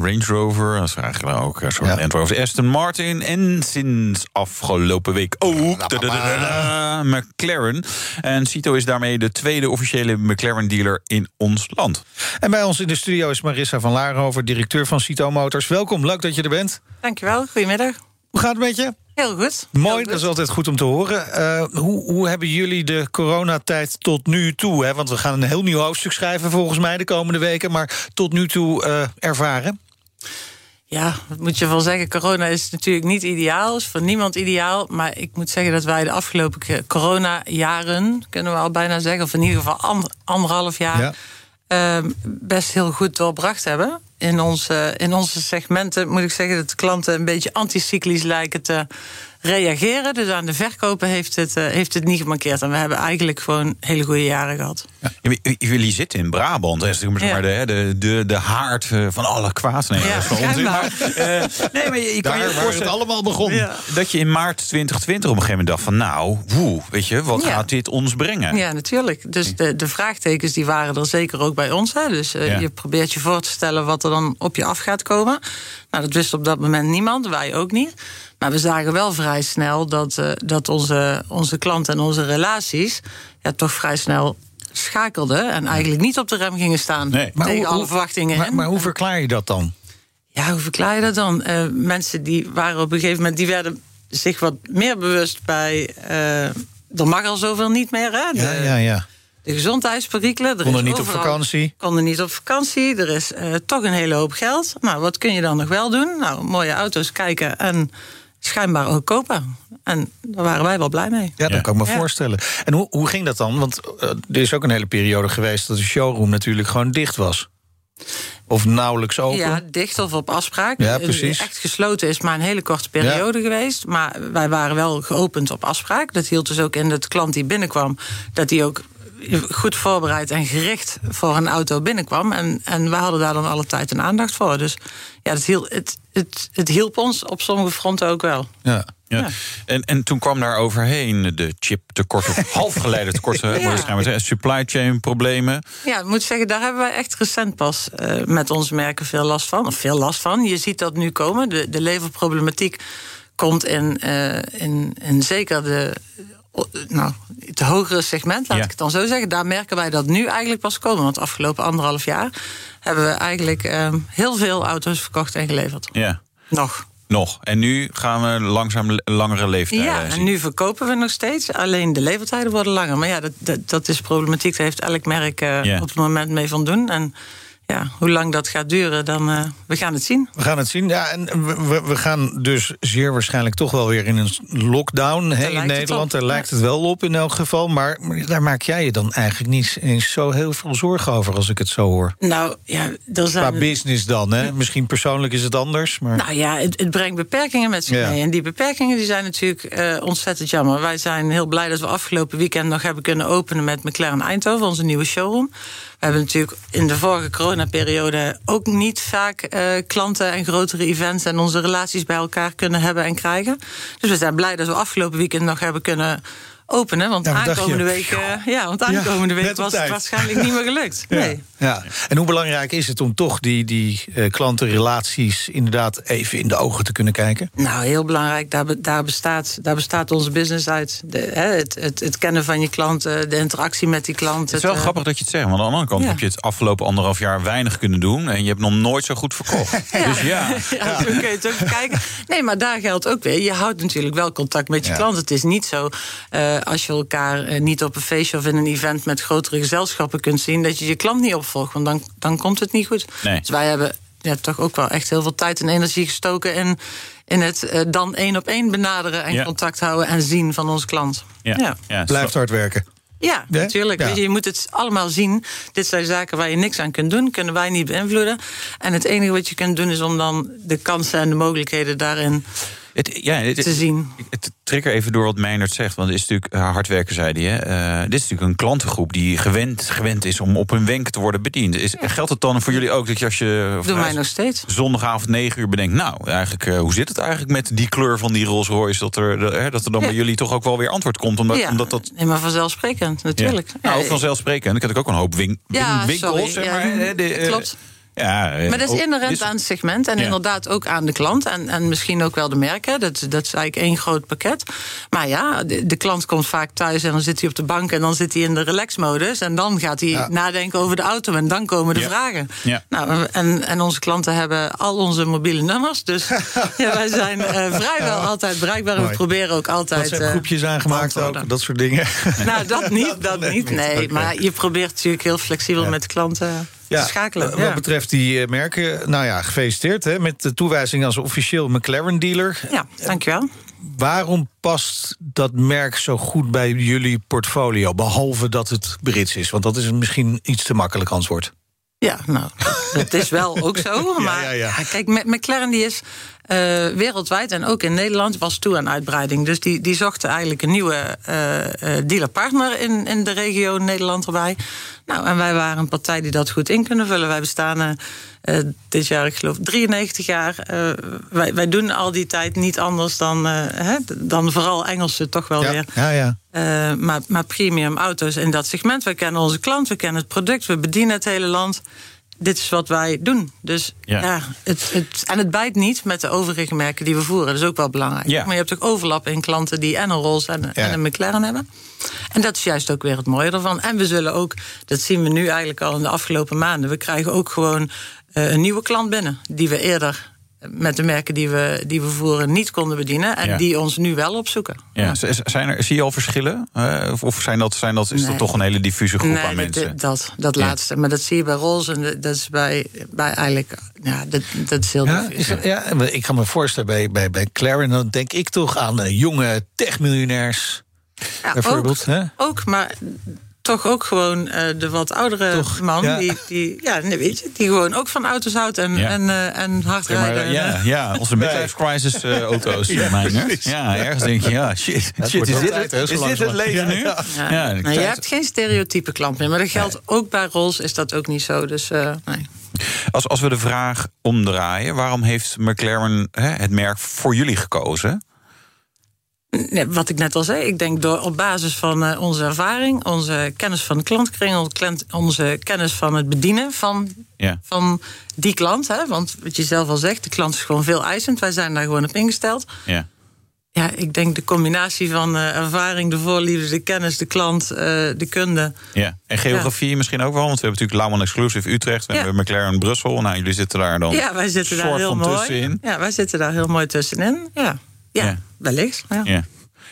Range Rover. Dat is eigenlijk ook een soort ja. Land Rover. Aston Martin. En sinds afgelopen week ook da, da, da, McLaren. En Cito is daarmee de tweede officiële McLaren-dealer in ons land. En bij ons in de studio is Marissa van Laarhover, directeur van Cito Motors. Welkom, leuk dat je er bent. Dankjewel, goedemiddag. Hoe gaat het met je? Heel goed. Mooi, Heel goed. dat is altijd goed om te horen. Uh, hoe, hoe hebben jullie de coronatijd tot nu toe... Hè? want we gaan een heel nieuw hoofdstuk schrijven volgens mij de komende weken... maar tot nu toe uh, ervaren? Ja, wat moet je wel zeggen? Corona is natuurlijk niet ideaal, is voor niemand ideaal. Maar ik moet zeggen dat wij de afgelopen corona-jaren... kunnen we al bijna zeggen, of in ieder geval and, anderhalf jaar... Ja. Uh, best heel goed doorbracht hebben. In onze, in onze segmenten moet ik zeggen dat de klanten een beetje anticyclisch lijken te reageren. Dus aan de verkopen heeft het, uh, heeft het niet gemarkeerd. En we hebben eigenlijk gewoon hele goede jaren gehad. Ja. Jullie zitten in Brabant. Dat is maar ja. de, de, de, de haard van alle kwaad. Nee, ja, dat is. Maar, uh, nee, maar je, je kan je waar het allemaal begon. Ja. Dat je in maart 2020 op een gegeven moment dacht van... nou, woe, weet je, wat gaat dit ons brengen? Ja, natuurlijk. Dus de, de vraagtekens die waren er zeker ook bij ons. Hè. Dus uh, je probeert je voor te stellen wat er dan op je af gaat komen. Nou, dat wist op dat moment niemand, wij ook niet. Maar we zagen wel vrij snel dat, uh, dat onze, onze klanten en onze relaties... Ja, toch vrij snel schakelden en eigenlijk niet op de rem gingen staan... Nee. tegen hoe, alle verwachtingen. Maar, maar, hoe verklaar je dat dan? Ja, hoe verklaar je dat dan? Uh, mensen die waren op een gegeven moment... die werden zich wat meer bewust bij... Uh, er mag al zoveel niet meer, hè? De, ja, ja, ja. De gezondheidsperikelen. Er konden niet overal, op vakantie. Konden niet op vakantie. Er is uh, toch een hele hoop geld. Nou, wat kun je dan nog wel doen? Nou, mooie auto's kijken en schijnbaar ook kopen. En daar waren wij wel blij mee. Ja, dat ja. kan ik me ja. voorstellen. En hoe, hoe ging dat dan? Want uh, er is ook een hele periode geweest... dat de showroom natuurlijk gewoon dicht was. Of nauwelijks open. Ja, dicht of op afspraak. Ja, precies. Echt gesloten is maar een hele korte periode ja. geweest. Maar wij waren wel geopend op afspraak. Dat hield dus ook in dat de klant die binnenkwam... dat die ook goed voorbereid en gericht voor een auto binnenkwam. En, en wij hadden daar dan alle tijd en aandacht voor. Dus ja, het hielp, het, het, het hielp ons op sommige fronten ook wel. Ja. Ja. ja. En, en toen kwam daar overheen de chiptekort of halfgeleider tekort, ja. supply chain problemen. Ja, ik moet zeggen, daar hebben wij echt recent pas uh, met onze merken veel last van. Of veel last van. Je ziet dat nu komen. De, de leverproblematiek komt in, uh, in, in zeker de nou, het hogere segment, laat ja. ik het dan zo zeggen. Daar merken wij dat nu eigenlijk pas komen. Want afgelopen anderhalf jaar hebben we eigenlijk um, heel veel auto's verkocht en geleverd. Ja. Nog. Nog. En nu gaan we langzaam langere leeftijden Ja, en nu verkopen we nog steeds. Alleen de levertijden worden langer. Maar ja, dat, dat, dat is problematiek. Daar heeft elk merk ja. op het moment mee van doen. En ja, hoe lang dat gaat duren, dan uh, we gaan het zien. We gaan het zien. Ja, en we, we gaan dus zeer waarschijnlijk toch wel weer in een lockdown hè, in Nederland. Daar lijkt het wel op in elk geval. Maar, maar, daar maak jij je dan eigenlijk niet eens zo heel veel zorgen over als ik het zo hoor. Nou ja, er zijn. Qua business dan, hè? Misschien persoonlijk is het anders. Maar... Nou ja, het, het brengt beperkingen met zich ja. mee. En die beperkingen die zijn natuurlijk uh, ontzettend jammer. Wij zijn heel blij dat we afgelopen weekend nog hebben kunnen openen met McLaren Eindhoven, onze nieuwe showroom. We hebben natuurlijk in de vorige coronaperiode ook niet vaak uh, klanten en grotere events en onze relaties bij elkaar kunnen hebben en krijgen. Dus we zijn blij dat we afgelopen weekend nog hebben kunnen openen. Want ja, aankomende week, uh, ja, want aankomende ja, week was het waarschijnlijk niet meer gelukt. Nee. Ja. En hoe belangrijk is het om toch die, die uh, klantenrelaties inderdaad even in de ogen te kunnen kijken? Nou, heel belangrijk. Daar, daar, bestaat, daar bestaat onze business uit. De, hè, het, het, het, kennen van je klanten, de interactie met die klanten. Het is wel het, grappig dat je het zegt. Want aan de andere kant heb je het afgelopen anderhalf jaar weinig kunnen doen. En je hebt nog nooit zo goed verkocht. Dus ja. ja, kun je het ook bekijken. Nee, maar daar geldt ook weer. Je houdt natuurlijk wel contact met je klanten. Het is niet zo. Uh, als je elkaar niet op een feestje of in een event met grotere gezelschappen kunt zien, dat je je klant niet opvolgt. Want dan, dan komt het niet goed. Nee. Dus wij hebben ja, toch ook wel echt heel veel tijd en energie gestoken in, in het uh, dan één op één benaderen en ja. contact houden en zien van onze klant. Ja. ja. ja Blijft hard werken. Ja, natuurlijk. Ja. Je, je moet het allemaal zien. Dit zijn zaken waar je niks aan kunt doen, kunnen wij niet beïnvloeden. En het enige wat je kunt doen is om dan de kansen en de mogelijkheden daarin Het, ja, het, te zien. Het trigger even door wat Meijnerd zegt. Want het is natuurlijk hard werken, zei hij. Hè. Uh, dit is natuurlijk een klantengroep die gewend, gewend is om op hun wenken te worden bediend. Is, Geldt het dan voor jullie ook dat je als je Doe mij nog steeds. zondagavond 9 uur bedenkt... nou, eigenlijk, uh, hoe zit het eigenlijk met die kleur van die Rolls Royce... dat er, dat er dan Ja. bij jullie toch ook wel weer antwoord komt? Omdat, ja, omdat dat... nee, maar vanzelfsprekend, natuurlijk. Nou, vanzelfsprekend. Ik heb ook een hoop win winkels, sorry. zeg maar. de, eh, klopt. Ja, eh, Maar dat is inherent aan het segment en Ja. inderdaad ook aan de klant. En, en misschien ook wel de merken. Dat, dat is eigenlijk één groot pakket. Maar ja, de, de klant komt vaak thuis en dan zit hij op de bank en dan zit hij in de relax-modus. En dan gaat hij Ja. nadenken over de auto en dan komen de Ja. vragen. Nou, en, en onze klanten hebben al onze mobiele nummers. Dus ja, wij zijn eh, vrijwel altijd bereikbaar. En we proberen ook altijd. Zijn eh, groepjes aangemaakt ook, dat soort dingen. Nou, dat niet, dat niet. Nee, maar je probeert natuurlijk heel flexibel met de klanten te schakelen. Ja. Wat betreft die eh, merken, nou ja, gefeliciteerd hè, met de toewijzing als officieel McLaren-dealer. Ja, dankjewel. Waarom past dat merk zo goed bij jullie portfolio? Behalve dat het Brits is, want dat is misschien iets te makkelijk antwoord. Ja, nou, dat is wel ook zo. Maar ja, ja. kijk, Mc- McLaren die is eh, wereldwijd en ook in Nederland was toe aan uitbreiding. Dus die, die zochten eigenlijk een nieuwe eh, dealerpartner in, in de regio Nederland erbij. Nou, en wij waren een partij die dat goed in kunnen vullen. Wij bestaan dit jaar, ik geloof, 93 jaar. Wij, wij doen al die tijd niet anders dan, hè, dan vooral Engelsen toch wel Ja, weer. ja, ja. Maar, maar premium auto's in dat segment. We kennen onze klant, we kennen het product, we bedienen het hele land. Dit is wat wij doen. Dus Ja. ja, het, het, en het bijt niet met de overige merken die we voeren. Dat is ook wel belangrijk. Ja. Maar je hebt ook overlap in klanten die en een Rolls en, en een McLaren hebben. En dat is juist ook weer het mooie ervan. En we zullen ook, dat zien we nu eigenlijk al in de afgelopen maanden... we krijgen ook gewoon eh, een nieuwe klant binnen... die we eerder met de merken die we, die we voeren niet konden bedienen... en Ja. die ons nu wel opzoeken. Ja, zijn er, zie je al verschillen? Eh, of- of zijn dat, zijn dat, is dat Nee. toch een hele diffuse groep nee, aan dat- mensen? Dat, dat Ja. laatste. Maar dat zie je bij Rolls en dat is bij, bij eigenlijk... Ja, dat, dat is heel Ja, diffuus. dat- ja, ik kan me voorstellen, bij, bij, bij McLaren... dan denk ik toch aan eh, jonge techmiljonairs, Ja, bijvoorbeeld. hè? Ook, maar toch ook gewoon eh, de wat oudere Toch, man... ja. Die, die, ja, nee, weet je, die gewoon ook van auto's houdt en, Ja. en, eh, en hard maar, rijden. ja, ja, onze midlife crisis eh, auto's, Ja, ja. Ja, ergens denk je, ja, shit, shit is, dit, tijd, is dit het leven Ja, nu? ja. Ja. Nou, je hebt geen stereotype klant meer. Maar dat geldt ook bij Rolls, is dat ook niet zo. Dus eh, nee. Als, als we de vraag omdraaien, waarom heeft McLaren hè, het merk voor jullie gekozen? Wat ik net al zei, ik denk door op basis van eh, onze ervaring, onze kennis van de klantkring, onze, kennis van het bedienen van, Ja. van die klant. Hè, want wat je zelf al zegt, de klant is gewoon veel eisend. Wij zijn daar gewoon op ingesteld. Ja. Ja, ik denk de combinatie van eh, ervaring, de voorliefde, de kennis, de klant, eh, de kunde. Ja. En geografie misschien ook wel, want we hebben natuurlijk Lauman Exclusive Utrecht, we Ja. hebben McLaren Brussel. Nou, jullie zitten daar dan Ja, wij zitten daar heel mooi. tussenin. Ja, wij zitten daar heel mooi tussenin. Ja, ja, Ja. wellicht. Ja. Ja.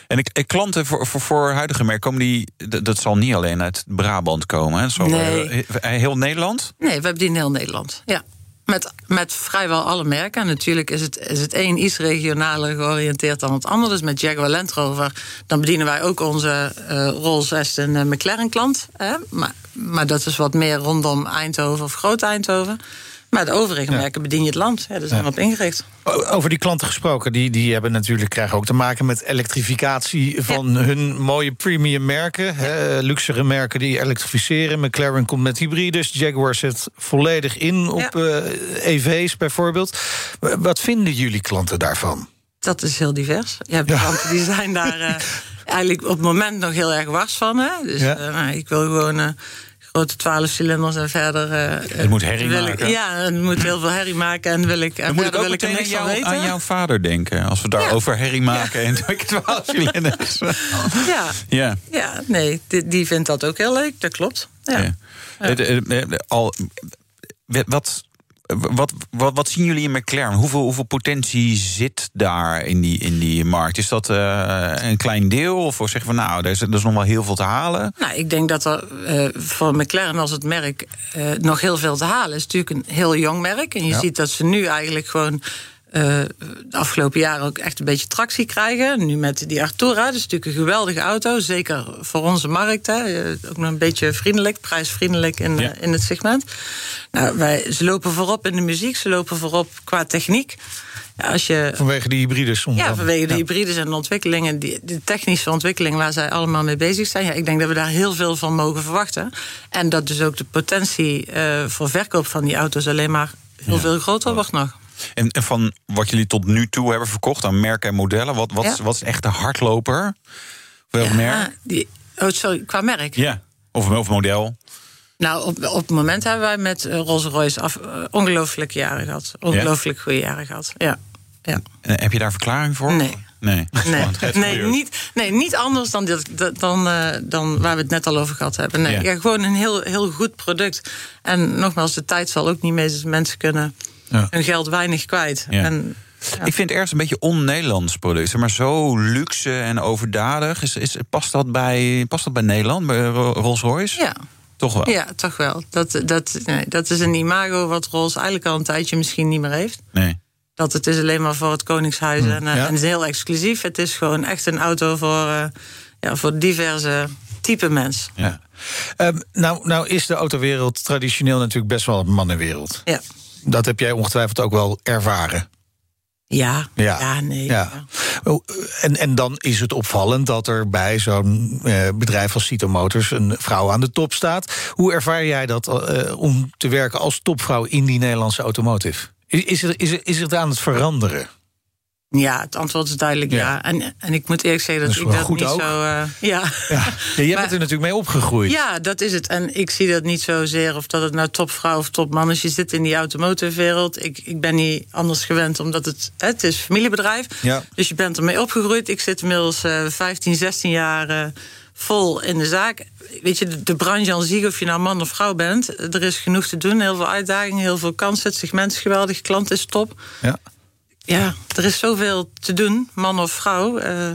En ik, ik klanten voor, voor, voor huidige merken, komen die, dat, zal niet alleen uit Brabant komen. Hè? Zo, Nee. eh, heel Nederland? Nee, we hebben die in heel Nederland. Ja. Met, met vrijwel alle merken. En natuurlijk is het, is het een iets regionaler georiënteerd dan het ander. Dus met Jaguar Land Rover, dan bedienen wij ook onze eh Rolls Aston eh, McLaren klant. Hè? Maar, maar dat is wat meer rondom Eindhoven of Groot Eindhoven. Maar de overige merken bedien je het land. Ja, daar zijn we op ingericht. Over die klanten gesproken, die, die hebben natuurlijk, krijgen ook te maken met elektrificatie van hun mooie premium merken. Hè, luxere merken die elektrificeren. McLaren komt met hybrides. Jaguar zet volledig in op eh, EV's bijvoorbeeld. Wat vinden jullie klanten daarvan? Dat is heel divers. Je hebt klanten die zijn daar eh, eigenlijk op het moment nog heel erg wars van. Hè? Dus Ja. eh, nou, ik wil gewoon grote 12 cilinders en verder. eh, Het moet herrie ik- maken. ja, het moet heel veel herrie maken en wil ik, en Dan moet ik ook wil ik aan, jou, aan jouw vader denken. Als we daar over herrie maken en ik 12 cilinders. Ja, Ja. ja, nee, die, die vindt dat ook heel leuk, dat klopt. Ja. Ja. Eh, eh, al, wat, wat, wat, wat zien jullie in McLaren? Hoeveel, hoeveel potentie zit daar in die, in die markt? Is dat eh, een klein deel? Of zeggen we nou, er is, er is nog wel heel veel te halen? Nou, ik denk dat er eh, voor McLaren als het merk eh, nog heel veel te halen is. Het is natuurlijk een heel jong merk. En je Ja. ziet dat ze nu eigenlijk gewoon eh, de afgelopen jaren ook echt een beetje tractie krijgen. Nu met die Artura, dat is natuurlijk een geweldige auto. Zeker voor onze markt. Hè. Eh, Ook nog een beetje vriendelijk, prijsvriendelijk in, Ja. eh, in het segment. Nou, wij, ze lopen voorop in de muziek, ze lopen voorop qua techniek. Ja, als je, Vanwege die hybrides ja, vanwege de Ja. hybrides en de ontwikkelingen, die, de technische ontwikkeling waar zij allemaal mee bezig zijn. Ja, ik denk dat we daar heel veel van mogen verwachten. En dat dus ook de potentie voor verkoop van die auto's alleen maar heel veel groter wordt nog. En, en van wat jullie tot nu toe hebben verkocht aan merken en modellen, wat, wat, Ja. wat is echt de hardloper? Welk merk? Die, oh, sorry, qua merk. Ja, of, of model. Nou, op, op het moment hebben wij met eh, Rolls-Royce af, eh, ongelooflijke jaren gehad. Ongelooflijk goede jaren gehad. Ja. ja. En heb je daar verklaring voor? Nee. Nee, Nee, niet, nee, niet anders dan, dit, dat- dan, eh, dan waar we het net al over gehad hebben. Nee, Ja. ja. gewoon een heel, heel goed product. En nogmaals, de tijd zal ook niet mee. Dus mensen kunnen Ja. hun geld weinig kwijt. Ja. En, Ik vind het ergens een beetje on-Nederlands product. Zeg Maar zo luxe en overdadig. Is, is, past, dat bij, past dat bij Nederland, bij Ro- Rolls-Royce? ja, Toch wel? ja, toch wel. Dat, dat, nee, dat is een imago wat Rolls eigenlijk al een tijdje misschien niet meer heeft. Nee. Dat het is alleen maar voor het Koningshuis en, eh, en het is heel exclusief. Het is gewoon echt een auto voor, eh, ja, voor diverse type mens. Ja. Ehm, nou, nou is de autowereld traditioneel natuurlijk best wel een mannenwereld. Ja, Dat heb jij ongetwijfeld ook wel ervaren. ja, Ja. ja. nee. Ja. En, en dan is het opvallend dat er bij zo'n eh, bedrijf als Cito Motors een vrouw aan de top staat. Hoe ervaar jij dat eh, om te werken als topvrouw in die Nederlandse automotive? Is, is, is, is het aan het veranderen? Ja, het antwoord is duidelijk ja. Ja. En, en ik moet eerlijk zeggen dat, ik dat niet ook. zo. eh, ja. Ja, ja jij Maar- bent er natuurlijk mee opgegroeid. ja, dat is het. En ik zie dat niet zozeer of dat het nou topvrouw of topman is. Je zit in die automotive wereld. Ik, ik ben niet anders gewend, omdat het, het is familiebedrijf. Ja. Dus je bent ermee opgegroeid. Ik zit inmiddels eh 15, 16 jaar eh, vol in de zaak. Weet je, de, de branche aan zich, of je nou man of vrouw bent, er is genoeg te doen. Heel veel uitdagingen, heel veel kansen. Het segment is geweldig, klant is top. Ja. Ja, er is zoveel te doen, man of vrouw. eh,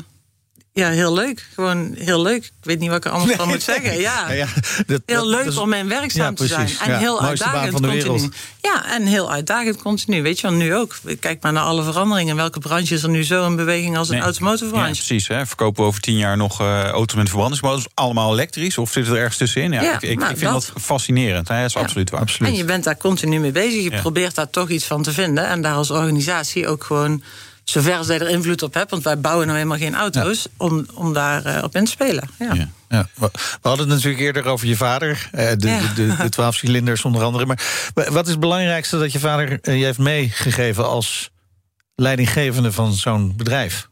ja, heel leuk. Gewoon heel leuk. Ik weet niet wat ik er anders van moet zeggen. Ja. Ja, dat- Heel dat- leuk dat is- om in werkzaam Ja, te zijn. En Ja, heel uitdagend van de continu. wereld. Ja, en heel uitdagend continu. Weet je wel, nu ook. Kijk maar naar alle veranderingen. Welke branche is er nu zo in beweging als een Nee. automotive branche? precies. Hè. Verkopen we over tien jaar nog eh auto's met verbrandingsmotors? Allemaal elektrisch? Of zit er ergens tussenin? Ja, Ja, ik, ik, nou, ik vind dat, dat. fascinerend. hè. Dat is Ja. absoluut waar. Absoluut. En je bent daar continu mee bezig. Je Ja. probeert daar toch iets van te vinden. En daar als organisatie ook gewoon, zover als jij er invloed op hebt... want wij bouwen nou helemaal geen auto's... om, om daar eh, op in te spelen. Ja. Ja. Ja, we hadden het natuurlijk eerder over je vader. eh, De, Ja. de, de, de 12 cilinders onder andere. Maar wat is het belangrijkste dat je vader eh, je heeft meegegeven als leidinggevende van zo'n bedrijf?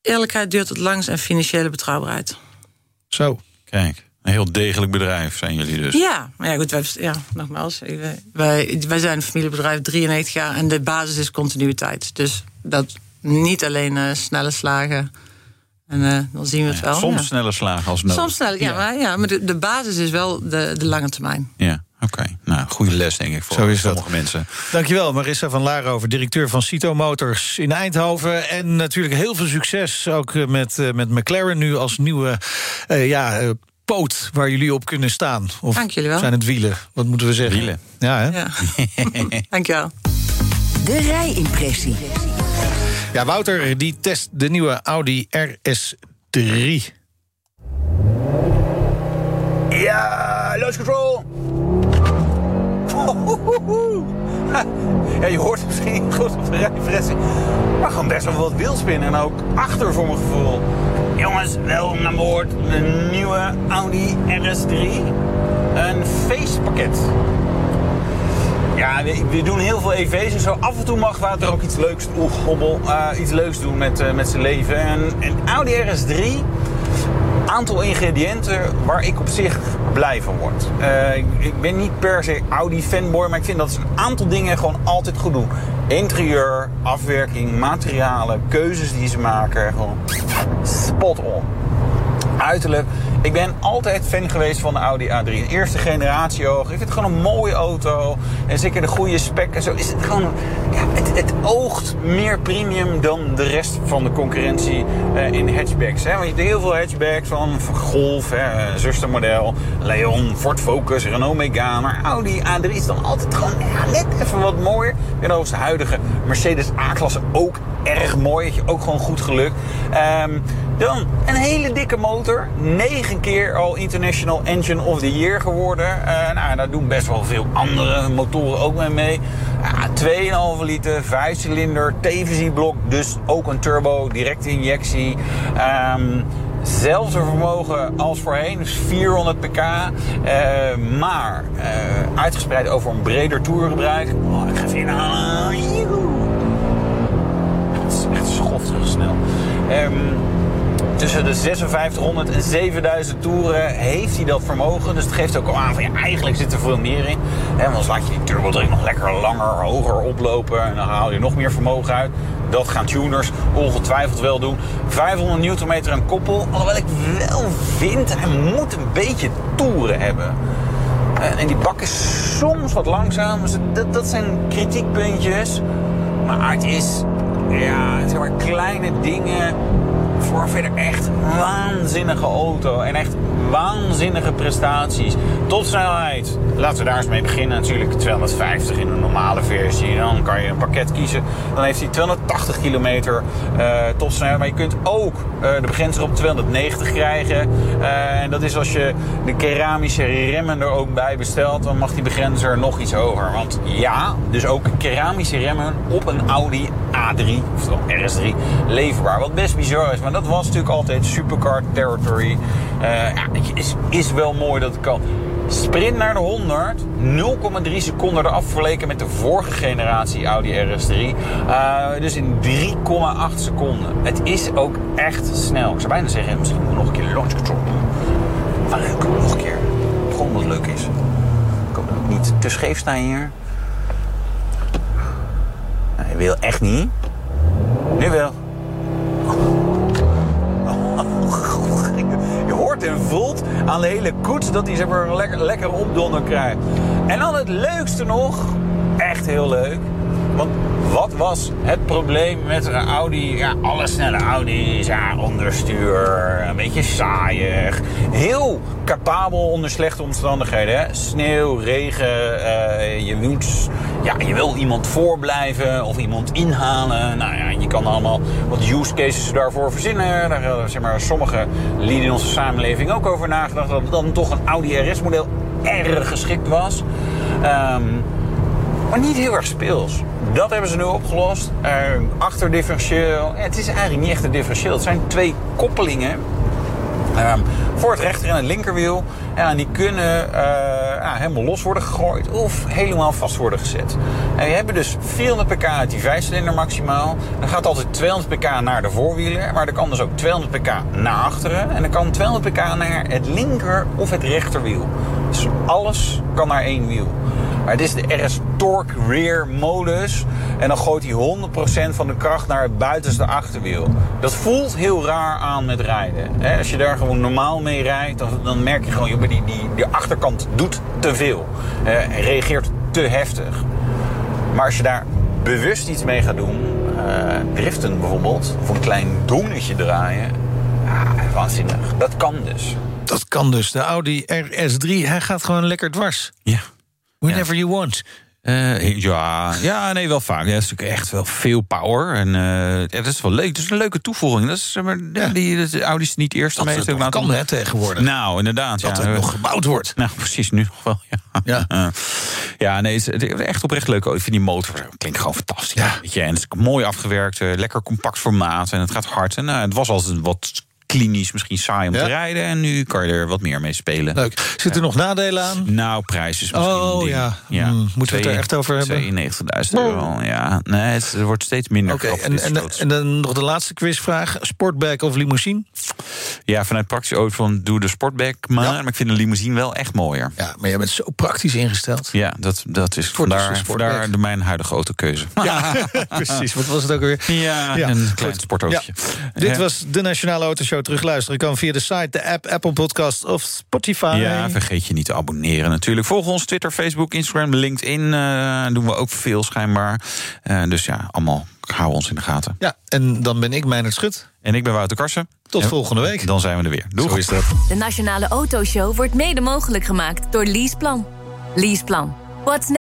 Eerlijkheid duurt het langst en financiële betrouwbaarheid. Zo. Kijk, een heel degelijk bedrijf zijn jullie dus. Ja, maar ja, goed, wij, ja, nogmaals, wij, wij, wij zijn een familiebedrijf 93 jaar en de basis is continuïteit. Dus dat niet alleen eh, snelle slagen. En eh, dan zien we het wel. Soms ja. snelle slagen als nodig. Soms snel, ja, Maar, ja, maar de, de basis is wel de, de lange termijn. Ja, oké. Nou, Nou, goede les, denk ik, voor Zo is dat. sommige mensen. Dankjewel, Marissa van Laarhoven, directeur van Cito Motors in Eindhoven. En natuurlijk heel veel succes ook eh, met, met McLaren nu als nieuwe eh, ja, eh, poot waar jullie op kunnen staan. Of Dank jullie wel. zijn het wielen? Wat moeten we zeggen? Wielen. Ja, hè? Ja. Dankjewel. De rijimpressie. Ja, Wouter die test de nieuwe Audi RS3. Ja, launch control. Ja, je hoort het misschien goed op de rijimpressie. Maar gewoon best wel wat wielspinnen en ook achter voor mijn gevoel. Jongens, welkom aan boord. De nieuwe Audi RS3. Een feestpakket. Ja, we, we doen heel veel EV's en zo. Af en toe mag Wouter ook iets leuks, oeh, hobbel, eh, iets leuks doen met, eh, met zijn leven. En, en Audi RS3, aantal ingrediënten waar ik op zich blij van word. Eh, ik, ben niet per se Audi fanboy, maar ik vind dat ze een aantal dingen gewoon altijd goed doen. Interieur, afwerking, materialen, keuzes die ze maken, gewoon spot on. Uiterlijk. Ik ben altijd fan geweest van de Audi A3. Een eerste generatie oog. Ik vind het gewoon een mooie auto. En zeker de goede spec en zo. Is het gewoon. Ja, het, het oogt meer premium dan de rest van de concurrentie eh, in hatchbacks. Hè? Want je hebt heel veel hatchbacks van Golf, hè, zustermodel, Leon, Ford Focus, Renault Megane. Maar Audi A3 is dan altijd gewoon net even wat mooier. En de huidige Mercedes A-klasse ook erg mooi. Ook gewoon goed geluk. Ehm, dan een hele dikke motor. 9 keer al International Engine of the Year geworden. Eh, nou, daar doen best wel veel andere motoren ook mee mee. Ja, 2,5 liter, 5 cilinder, TVZ-blok. Dus ook een turbo, directe injectie. Ehm Zelfde vermogen als voorheen, dus 400 pk. eh, maar eh, uitgespreid over een breder toergebruik. Oh, ik ga even inhalen. Het is echt schoftig snel. Ehm, tussen de 5600 en 7000 toeren heeft hij dat vermogen. Dus het geeft ook al aan van ja, eigenlijk zit er veel meer in. Want anders laat je die turbodruk nog lekker langer, hoger oplopen. En dan haal je nog meer vermogen uit. Dat gaan tuners ongetwijfeld wel doen. 500 newtonmeter een koppel. Alhoewel ik wel vind, hij moet een beetje toeren hebben. En en die bak is soms wat langzaam. Dus dat, dat zijn kritiekpuntjes. Maar het is, ja, zeg maar kleine dingen voor verder echt waanzinnige auto. En echt waanzinnige prestaties. Topsnelheid. Laten we daar eens mee beginnen. Natuurlijk 250 in een normale versie. Dan kan je een pakket kiezen. Dan heeft hij 280 kilometer eh, topsnelheid. Maar je kunt ook eh, de begrenzer op 290 krijgen. Eh, en dat is als je de keramische remmen er ook bij bestelt. Dan mag die begrenzer nog iets hoger. Want ja, dus ook keramische remmen op een Audi A3, oftewel RS3, leverbaar. Wat best bizar is, maar dat was natuurlijk altijd supercar territory. Eh, ja, is, is wel mooi dat het kan. Sprint naar de 100, 0,3 seconden eraf vergeleken met de vorige generatie Audi RS3. Eh, dus in 3,8 seconden. Het is ook echt snel. Ik zou bijna zeggen, misschien moet ik nog een keer launch control doen. Maar leuk, nog een keer. Gewoon omdat het leuk is. Ik hoop dat ik niet te scheef sta hier. Wil echt niet. Nu wel. Je hoort en voelt aan de hele koets dat hij zeg maar lekker, lekker opdonder krijgt. En dan het leukste nog, echt heel leuk. Want wat was het probleem met een Audi? Ja, alle snelle Audi's, ja, onderstuur, een beetje saaiig. Heel capabel onder slechte omstandigheden. Hè? Sneeuw, regen, eh, je, moet, ja, je wil iemand voorblijven of iemand inhalen. Nou ja, je kan allemaal wat use cases daarvoor verzinnen. Daar hebben zeg maar, sommige lieden in onze samenleving ook over nagedacht. Dat dan toch een Audi RS-model erg geschikt was. Ehm, maar niet heel erg speels. Dat hebben ze nu opgelost. Achterdifferentieel. Het is eigenlijk niet echt een differentieel. Het zijn twee koppelingen. ehm, voor het rechter en het linkerwiel. Ja, die kunnen eh, ja, helemaal los worden gegooid of helemaal vast worden gezet. En we hebben dus 400 pk uit die vijfcilinder maximaal. Dan gaat altijd 200 pk naar de voorwielen. Maar er kan dus ook 200 pk naar achteren. En dan kan 200 pk naar het linker of het rechterwiel. Dus alles kan naar één wiel. Maar het is de RS Torque Rear modus. En dan gooit hij 100% van de kracht naar het buitenste achterwiel. Dat voelt heel raar aan met rijden. Hè, Als je daar gewoon normaal mee rijdt, dan, dan merk je gewoon... joh, die, die, die achterkant doet te veel. Eh, reageert te heftig. Maar als je daar bewust iets mee gaat doen... eh, driften bijvoorbeeld, of een klein dongetje draaien... Ja, waanzinnig. Dat kan dus. Dat kan dus. De Audi RS3, hij gaat gewoon lekker dwars. Ja. Whenever you want. Eh, ja, ja, nee, wel vaak. Ja, het is natuurlijk echt wel veel power. En eh, ja, dat is wel leuk. Het is een leuke toevoeging. Dat is, zeg maar, ja. die, de Audi is niet de eerste Dat het nog een kan, hè, tegenwoordig. Nou, inderdaad. Dat ja. er nog gebouwd wordt. Nou, precies, nu nog wel. Ja, ja. ja nee, het is echt oprecht leuk. Ik vind die motor klinkt gewoon fantastisch. Weet je, en het is mooi afgewerkt, eh, lekker compact formaat en het gaat hard. En nou, het was altijd wat klinisch, misschien saai om Ja? te rijden. En nu kan je er wat meer mee spelen. Leuk. Zitten er nog nadelen aan? Nou, prijs is misschien Oh, een ding. ja. Hmm, moeten we het er echt over hebben? 92.000 euro, ja. Nee, het, er wordt steeds minder Oké, en, en, en dan nog de laatste quizvraag. Sportback of limousine? Ja, vanuit praktisch oog van doe de sportback maar. Maar ik vind de limousine wel echt mooier. Ja, maar jij bent zo praktisch ingesteld. Ja, dat, dat is Voor vandaar, sportback. vandaar de mijn huidige autokeuze. Ja, precies. Wat was het ook alweer? Ja, een klein sportautootje. Ja. Dit was de Nationale Autoshow. Terugluisteren kan via de site, de app, Apple Podcast of Spotify. Ja, vergeet je niet te abonneren natuurlijk. Volg ons Twitter, Facebook, Instagram, LinkedIn. eh, doen we ook veel schijnbaar. Eh, dus ja, allemaal hou ons in de gaten. Ja, en dan ben ik Meijnerd Schut. En ik ben Wouter Karsen. Tot En volgende week. Dan zijn we er weer. Doeg. Zo is dat. De Nationale Autoshow wordt mede mogelijk gemaakt door Leaseplan. Leaseplan. What's next?